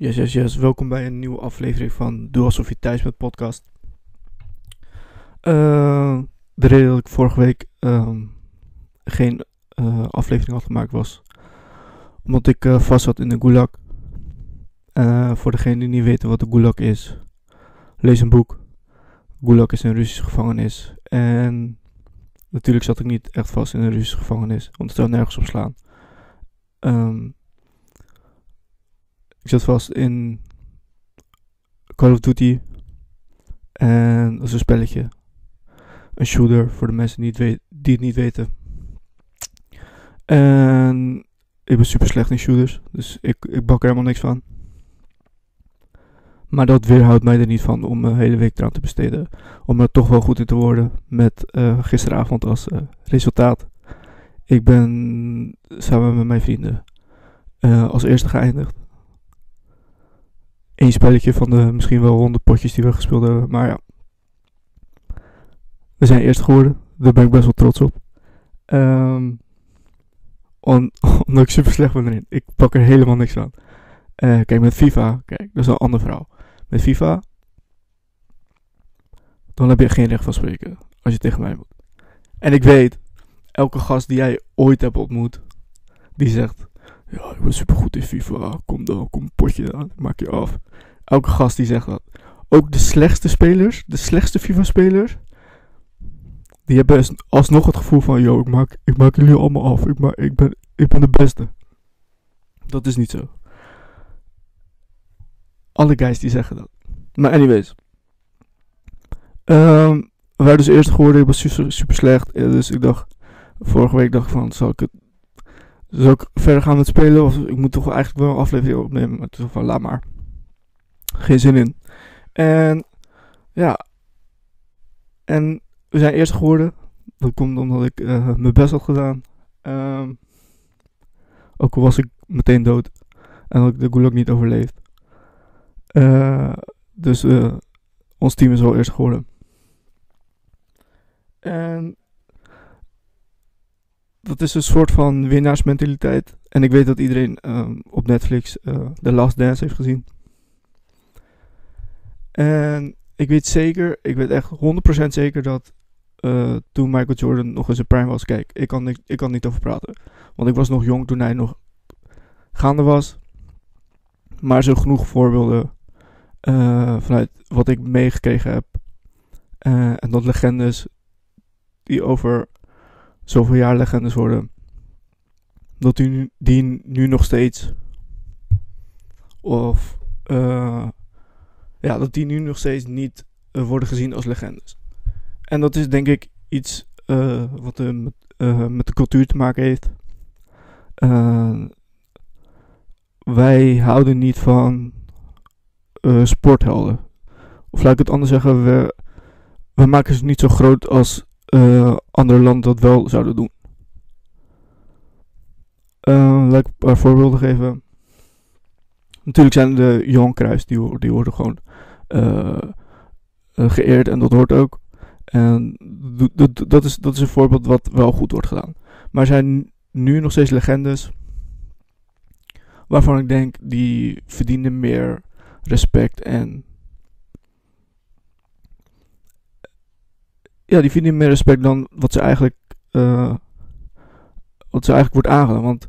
Yes, yes, yes. Welkom bij een nieuwe aflevering van Doe Alsof Je Thuis met podcast. Uh, de reden dat ik vorige week uh, geen uh, aflevering had gemaakt was omdat ik uh, vast zat in de gulag. voor degenen die niet weten wat de gulag is, lees een boek. Gulag is een Russische gevangenis. En natuurlijk zat ik niet echt vast in een Russische gevangenis, want het zou nergens op slaan. Um, ik zat vast in Call of Duty. En dat is een spelletje. Een shooter voor de mensen die het, die het niet weten. En ik ben super slecht in shooters. Dus ik, ik bak er helemaal niks van. Maar dat weerhoudt mij er niet van om een hele week eraan te besteden. Om er toch wel goed in te worden. Met uh, gisteravond als uh, resultaat. Ik ben samen met mijn vrienden uh, als eerste geëindigd één spelletje van de misschien wel honderd potjes die we gespeeld hebben. Maar ja, we zijn eerst geworden. Daar ben ik best wel trots op. Um, on, omdat ik super slecht ben erin. Ik pak er helemaal niks aan. Uh, kijk, met FIFA, kijk, dat is een andere verhaal. Met FIFA, dan heb je geen recht van spreken als je tegen mij moet. En ik weet, elke gast die jij ooit hebt ontmoet, die zegt, ja, ik ben super goed in FIFA. Kom dan, kom een potje aan. Maak je af. Elke gast die zegt dat. Ook de slechtste spelers, de slechtste FIFA-spelers, die hebben alsnog het gevoel van: yo, ik maak, ik maak jullie allemaal af. Ik, maak, ik, ben, ik ben de beste. Dat is niet zo. Alle guys die zeggen dat. Maar, anyways. Um, we waren dus eerst geworden. Ik was super, super slecht. Dus ik dacht. Vorige week dacht ik van: zal ik het zal ik verder gaan met spelen? Of ik moet toch eigenlijk wel een aflevering opnemen. Maar is van laat maar. Geen zin in. En ja. En we zijn eerst geworden. Dat komt omdat ik uh, mijn best had gedaan. Um, ook al was ik meteen dood. En had ik de gulag niet overleefd. Uh, dus uh, ons team is wel eerst geworden. En dat is een soort van winnaarsmentaliteit. En ik weet dat iedereen um, op Netflix uh, The Last Dance heeft gezien. En ik weet zeker, ik weet echt 100% zeker dat uh, toen Michael Jordan nog in zijn prime was. Kijk, ik kan, ik, kan niet over praten. Want ik was nog jong toen hij nog gaande was. Maar zo genoeg voorbeelden uh, vanuit wat ik meegekregen heb. en dat legendes die over zoveel jaar legendes worden. Dat die, nu nog steeds. Of. Uh, ja, dat die nu nog steeds niet uh, worden gezien als legendes. En dat is denk ik iets uh, wat met, met, de cultuur te maken heeft. wij houden niet van sporthelden. Of laat ik het anders zeggen, we, we maken ze niet zo groot als uh, andere dat wel zouden doen. Uh, laat ik een paar voorbeelden geven. Natuurlijk zijn de Johan Cruijffs, die, die worden gewoon uh, geëerd en dat hoort ook. En dat is, dat is een voorbeeld wat wel goed wordt gedaan. Maar er zijn nu nog steeds legendes waarvan ik denk die verdienen meer respect en ja, die vinden meer respect dan wat ze eigenlijk, uh, wat ze eigenlijk wordt aangedaan. Want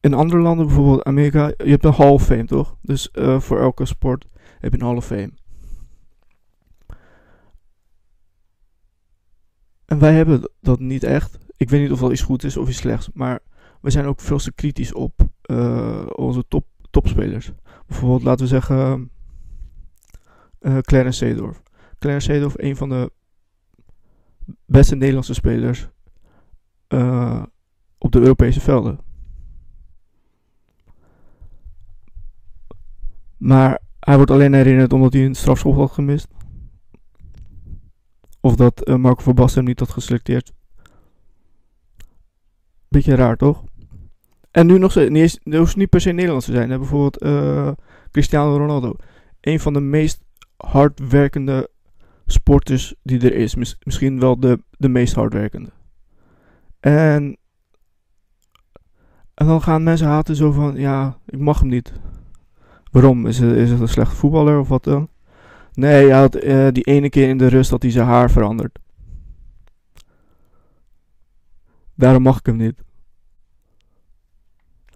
in andere landen, bijvoorbeeld Amerika, je hebt een Hall of Fame, toch? Dus uh, voor elke sport heb je een Hall of Fame. En wij hebben dat niet echt. Ik weet niet of dat iets goed is of iets slechts, maar we zijn ook veel te kritisch op uh, onze top, topspelers. Bijvoorbeeld, laten we zeggen uh, Clarence Seedorf. Clarence Seedorf, een van de beste Nederlandse spelers uh, op de Europese velden. Maar hij wordt alleen herinnerd omdat hij een strafschop had gemist. Of dat uh, Marco van Basten hem niet had geselecteerd. Beetje raar, toch? En nu nog steeds, niet, hoeft niet per se Nederlands te zijn. Hè? Bijvoorbeeld Cristiano Ronaldo. Een van de meest hardwerkende sporters die er is. misschien wel de, de meest hardwerkende. En En dan gaan mensen haten zo van, ja, ik mag hem niet. Waarom? Is het, is het een slechte voetballer of wat dan? Nee, hij had uh, die ene keer in de rust dat hij zijn haar verandert. Daarom mag ik hem niet.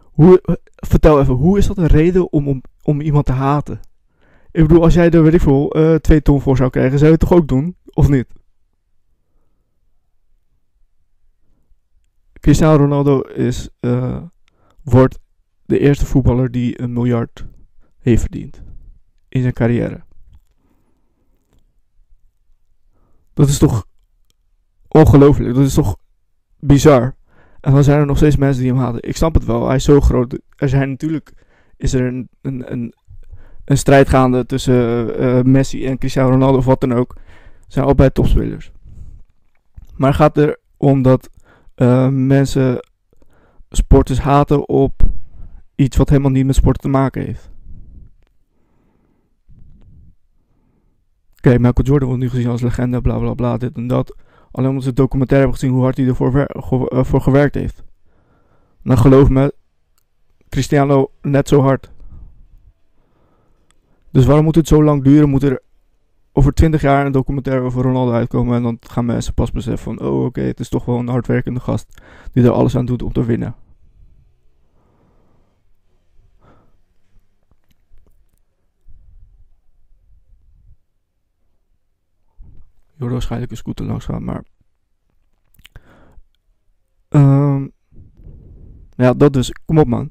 Hoe, vertel even, hoe is dat een reden om, om, om iemand te haten? Ik bedoel, als jij er, weet ik veel, uh, twee ton voor zou krijgen, zou je het toch ook doen? Of niet? Cristiano Ronaldo is, uh, wordt de eerste voetballer die een miljard heeft verdiend. In zijn carrière. Dat is toch ongelooflijk. Dat is toch bizar. En dan zijn er nog steeds mensen die hem haten. Ik snap het wel. Hij is zo groot. Er zijn natuurlijk is er een, een, een, een strijd gaande tussen uh, Messi en Cristiano Ronaldo of wat dan ook. Zijn allebei topspelers. Maar gaat erom dat uh, mensen sporters haten op iets wat helemaal niet met sport te maken heeft. Oké, okay, Michael Jordan wordt nu gezien als legende, bla bla bla, dit en dat. Alleen omdat ze het documentaire hebben gezien hoe hard hij ervoor voor gewerkt heeft. Nou, geloof me, Cristiano net zo hard. Dus waarom moet het zo lang duren? Moet er over 20 jaar een documentaire over Ronaldo uitkomen en dan gaan mensen pas beseffen van, oh oké, het is toch wel een hardwerkende gast die er alles aan doet om te winnen. Je hoort waarschijnlijk een scooter langs gaan, maar... Um, ja, dat dus. Kom op, man.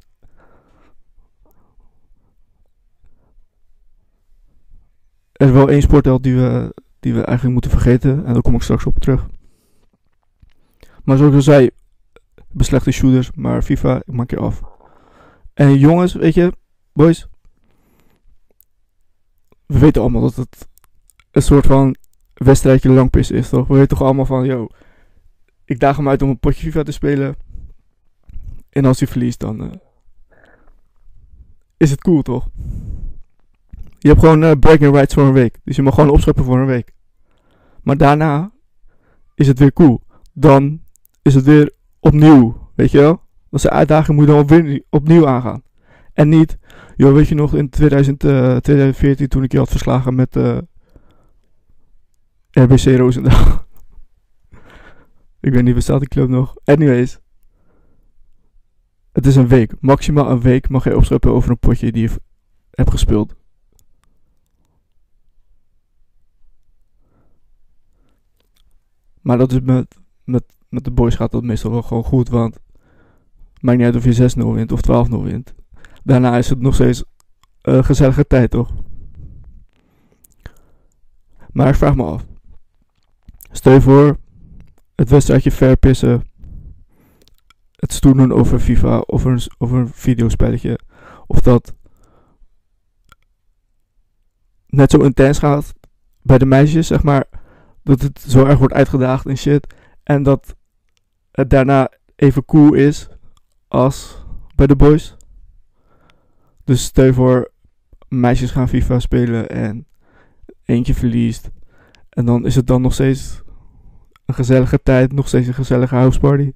Er is wel één sportheld die we, die we eigenlijk moeten vergeten. En daar kom ik straks op terug. Maar zoals ik al zei, beslechte shooters, maar FIFA, ik maak je af. En jongens, weet je, boys. We weten allemaal dat het een soort van wedstrijdje langpis is, toch? We weten toch allemaal van, yo, ik daag hem uit om een potje FIFA te spelen. En als hij verliest, dan uh, is het cool, toch? Je hebt gewoon uh, breaking rights voor een week. Dus je mag gewoon opscheppen voor een week. Maar daarna is het weer cool. Dan is het weer opnieuw, weet je wel? Dat is uitdaging, moet je dan opnieuw, opnieuw aangaan. En niet, joh, weet je nog, in 2000, uh, 2014 toen ik je had verslagen met uh, RBC Roosendaal. ik weet niet, bestaat die club nog? Anyways. Het is een week. Maximaal een week mag je opscheppen over een potje die je hebt gespeeld. Maar dat is met, met, met de boys gaat dat meestal wel gewoon goed. Want maakt niet uit of je 6-0 wint of 12-0 wint. Daarna is het nog steeds een gezellige tijd, toch? Maar ik vraag me af. Stel je voor, het wedstrijdje verpissen. Het stoer doen over FIFA of een, over een videospelletje. Of dat net zo intens gaat bij de meisjes, zeg maar. Dat het zo erg wordt uitgedaagd en shit. En dat het daarna even cool is als bij de boys. Dus stel voor, meisjes gaan FIFA spelen en eentje verliest. En dan is het dan nog steeds een gezellige tijd, nog steeds een gezellige houseparty?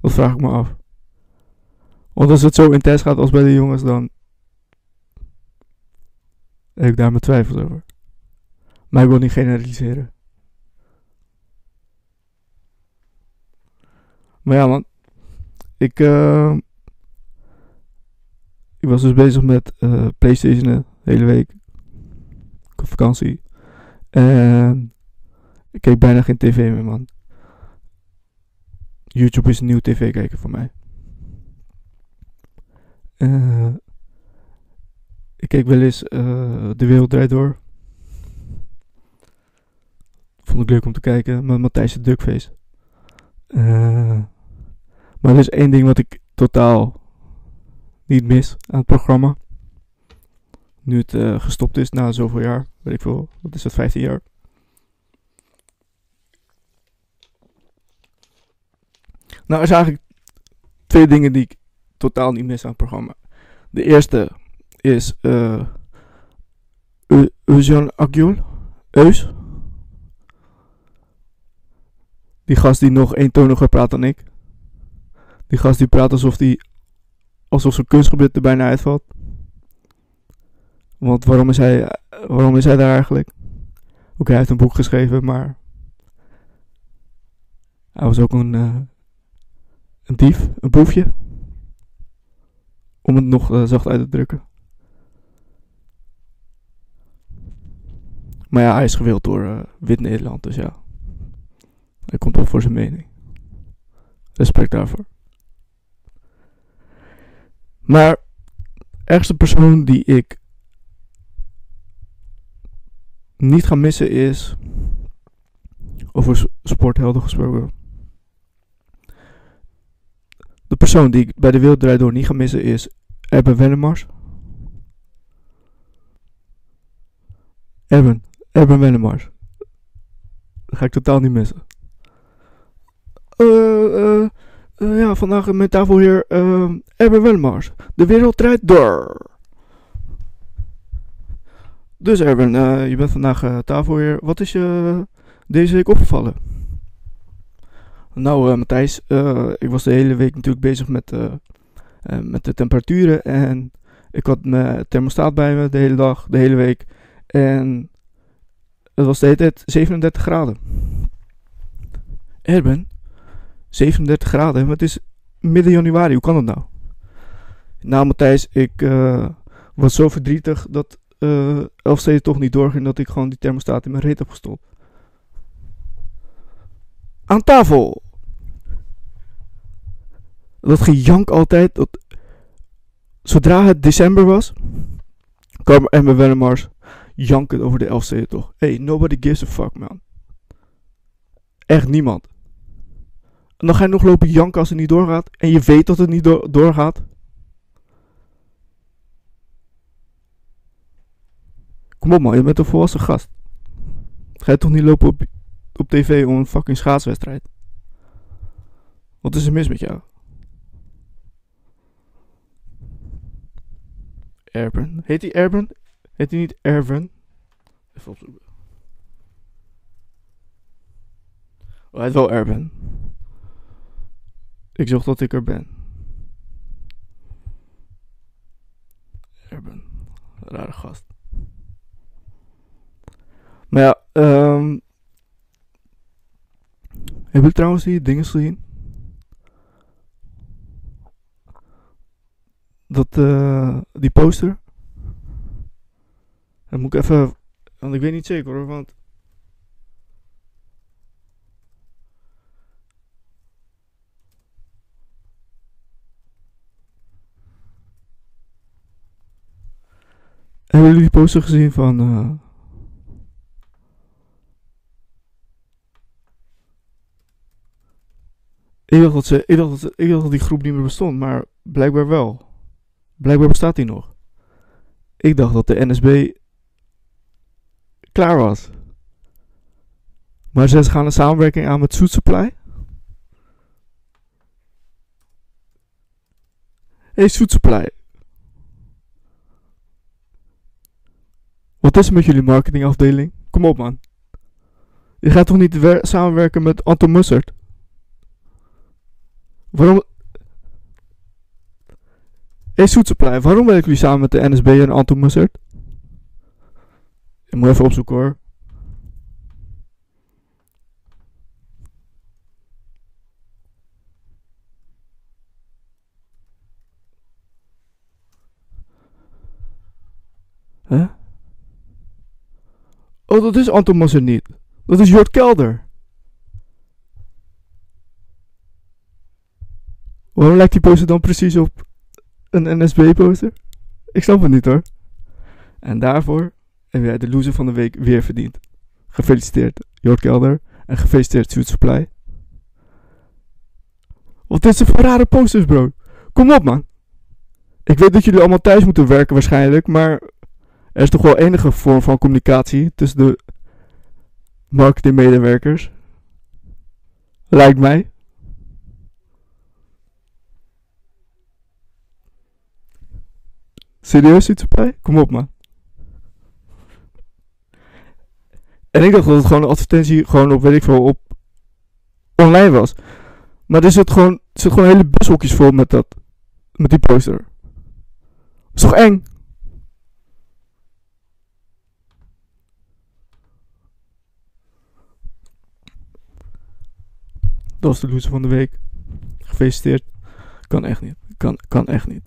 Dat vraag ik me af. Want als het zo intens gaat als bij de jongens, dan heb ik daar mijn twijfels over. Maar ik wil niet generaliseren. Maar ja, man. Ik, uh, ik was dus bezig met uh, PlayStation de hele week. Ik had vakantie. En ik keek bijna geen tv meer, man. YouTube is een nieuw tv kijken voor mij. Uh, ik keek wel eens De Wereld Draait Door. Vond ik leuk om te kijken. Met Matthijs de Duckface. Uh, maar er is één ding wat ik totaal niet mis aan het programma. Nu het uh, gestopt is na zoveel jaar. Weet ik veel. Wat is dat? 15 jaar. Nou, er zijn eigenlijk twee dingen die ik totaal niet mis aan het programma. De eerste is uh, Eugène Agiol. Eus. Die gast die nog eentoniger praat dan ik. Die gast die praat alsof hij alsof zijn kunstgebied er bijna uitvalt. Want waarom is hij, waarom is hij daar eigenlijk? Oké, hij heeft een boek geschreven, maar hij was ook een, uh, een dief, een boefje. Om het nog uh, zacht uit te drukken. Maar ja, hij is gewild door uh, Wit-Nederland, dus ja. Hij komt op voor zijn mening. Respect daarvoor. Maar ergste persoon die ik niet ga missen is. Over sporthelden gesproken. De persoon die ik bij de Wereld Door niet ga missen is Erben Wennemars. Erben, Erben Wennemars. Ga ik totaal niet missen. Eh, uh, uh, ja, vandaag met tafelheer uh, Erben Wennemars. De wereld draait door. Dus Erben, uh, je bent vandaag uh, tafelheer. Wat is je deze week opgevallen? Nou, Matthijs, ik was de hele week natuurlijk bezig met, met de temperaturen. En ik had mijn thermostaat bij me de hele dag, de hele week. En het was de hele tijd 37 graden. Erben, 37 graden, maar het is midden januari, hoe kan dat nou? Nou, Matthijs, ik was zo verdrietig dat uh, toch niet doorging dat ik gewoon die thermostaat in mijn reet heb gestopt. Aan tafel! Dat gejank altijd. Dat, zodra het december was, kwam Emma Wennemars janken over de Elfsteden toch. Hey, nobody gives a fuck, man. Echt niemand. En dan ga je nog lopen janken als het niet doorgaat. En je weet dat het niet do doorgaat. Kom op man, je bent een volwassen gast. Ga je toch niet lopen op, op tv om een fucking schaatswedstrijd? Wat is er mis met jou? Erben. Heet hij Erben? Heet hij niet Erben? Even opzoeken. Oh, hij heet wel Erben. Ik zocht dat ik er ben. Erben. Rare gast. Maar ja, um, heb je trouwens die dingen gezien? Dat, uh, die poster. Dan moet ik even, want ik weet niet zeker hoor, want... Hebben jullie die poster gezien van... Uh, Ik dacht, dat ze, ik, dacht dat, ik dacht dat die groep niet meer bestond, maar blijkbaar wel. Blijkbaar bestaat die nog. Ik dacht dat de NSB klaar was. Maar ze gaan een samenwerking aan met Soet Supply. Hey Soet Supply. Wat is er met jullie marketingafdeling? Kom op man. Je gaat toch niet samenwerken met Anton Mussert? Waarom... Hey Supply, waarom werken jullie samen met de NSB en Anton Mussert? Ik moet even opzoeken hoor. Oh, dat is Anton Mussert niet. Dat is Jort Kelder. Waarom lijkt die poster dan precies op een NSB-poster? Ik snap het niet hoor. En daarvoor heb jij de loser van de week weer verdiend. Gefeliciteerd, Jort Kelder. En gefeliciteerd, Suit Supply. Wat is er voor rare posters, bro? Kom op, man. Ik weet dat jullie allemaal thuis moeten werken waarschijnlijk, maar er is toch wel enige vorm van communicatie tussen de marketingmedewerkers. Lijkt mij. Serieus iets erbij? Kom op, man. En ik dacht dat het gewoon een advertentie gewoon op, weet ik veel, op online was. Maar er zit gewoon, zit gewoon hele bushokjes vol met dat, met die poster. Is toch eng? Dat was de loser van de week. Gefeliciteerd. Kan echt niet. Kan, kan echt niet.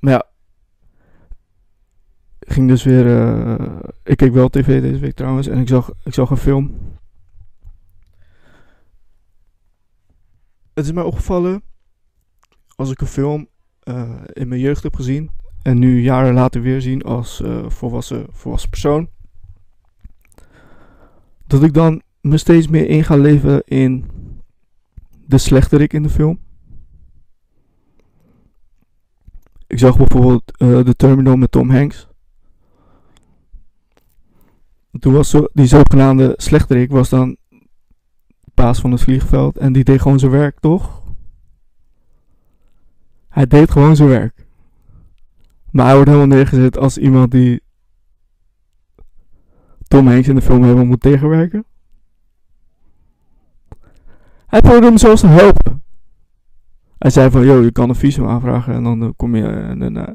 Maar ja. Ging dus weer. eh, ik keek wel tv deze week trouwens. En ik zag, ik zag een film. Het is mij opgevallen. Als ik een film eh, in mijn jeugd heb gezien. En nu jaren later weer zien als eh, volwassen, volwassen persoon. Dat ik dan me steeds meer in ga leven in de slechterik in de film. Ik zag bijvoorbeeld eh The Terminal met Tom Hanks. Toen was zo, die zogenaamde slechterik was dan baas van het vliegveld en die deed gewoon zijn werk, toch? Hij deed gewoon zijn werk. Maar hij wordt helemaal neergezet als iemand die Tom Hanks in de film helemaal moet tegenwerken. Hij probeerde hem zelfs te helpen. Hij zei van, joh, je kan een visum aanvragen en dan eh, kom je in een eh,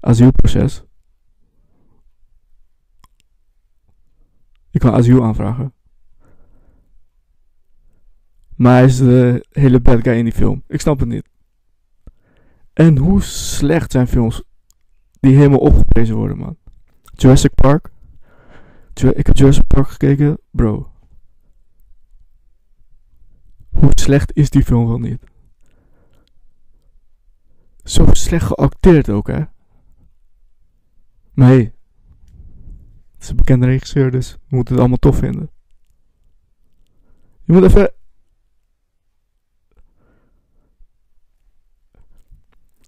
asielproces. Je kan asiel aanvragen. Maar hij is de hele bad guy in die film. Ik snap het niet. En hoe slecht zijn films die helemaal opgeprezen worden, man. Jurassic Park. Ik heb Jurassic Park gekeken, bro. Hoe slecht is die film wel niet? Zo slecht geacteerd ook, hè? Maar hey, het is bekende regisseur, dus we moeten het allemaal tof vinden. Je moet even.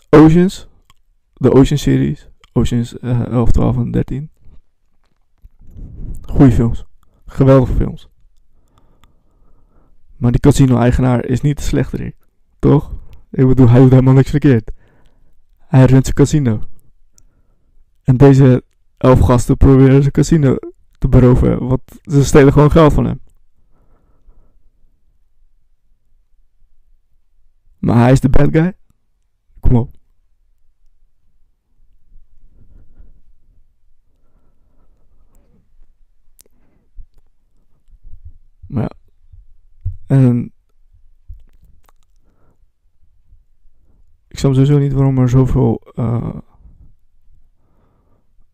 Oceans, de Ocean series, Oceans eh, 11, 12 en 13. Goeie films, geweldige films. Maar die casino-eigenaar is niet de slechterik, toch? Ik bedoel, hij doet helemaal niks verkeerd. Hij runt zijn casino. En deze elf gasten proberen zijn casino te beroven, want ze stelen gewoon geld van hem. Maar hij is de bad guy? Kom op. Maar ja. En ik snap sowieso niet waarom er zoveel, eh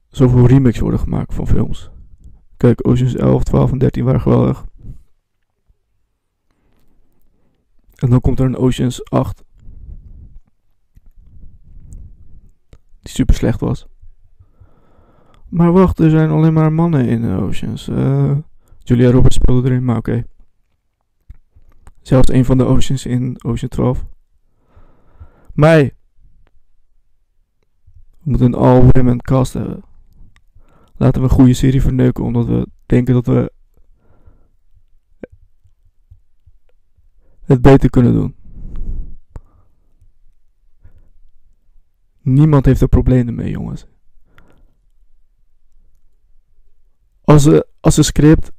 zoveel remakes worden gemaakt van films. Kijk, Oceans 11, 12 en 13 waren geweldig. En dan komt er een Oceans 8. Die super slecht was. Maar wacht, er zijn alleen maar mannen in de Oceans. Eh Julia Roberts speelde erin, maar oké. Zelfs een van de Oceans in Ocean 12. Hey, we moeten een all-women cast hebben. Laten we een goede serie verneuken, omdat we denken dat we het beter kunnen doen. Niemand heeft er problemen mee, jongens. Als de, als de script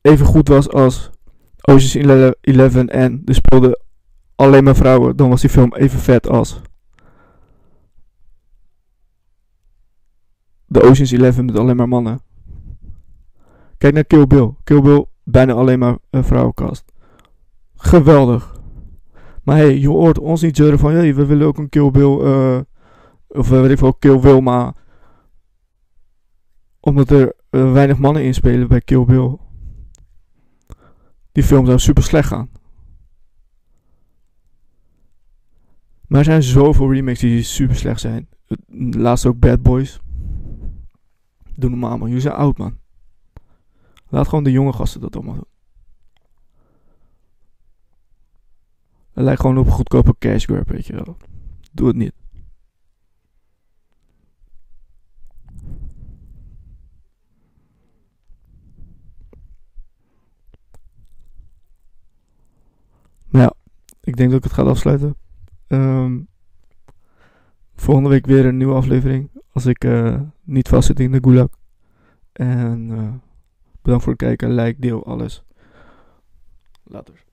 even goed was als Ocean's 11 en er speelden alleen maar vrouwen, dan was die film even vet als de Ocean's 11 met alleen maar mannen. Kijk naar Kill Bill. Kill Bill, bijna alleen maar een vrouwenkast. Geweldig. Maar hey, je hoort ons niet zeuren van, hey, we willen ook een Kill Bill, eh, of eh, weet ik veel, Kill Wilma. Omdat er eh, weinig mannen in spelen bij Kill Bill. Die film zou super slecht gaan. Maar er zijn zoveel remakes die super slecht zijn. Laatst ook Bad Boys. Doe normaal man, jullie zijn oud man. Laat gewoon de jonge gasten dat allemaal doen. Het lijkt gewoon op een goedkope cash grab, weet je wel. Doe het niet. Maar ja, ik denk dat ik het ga afsluiten. Ehm, volgende week weer een nieuwe aflevering. Als ik eh, niet vast zit in de gulag. En eh, bedankt voor het kijken. Like, deel, alles. Later.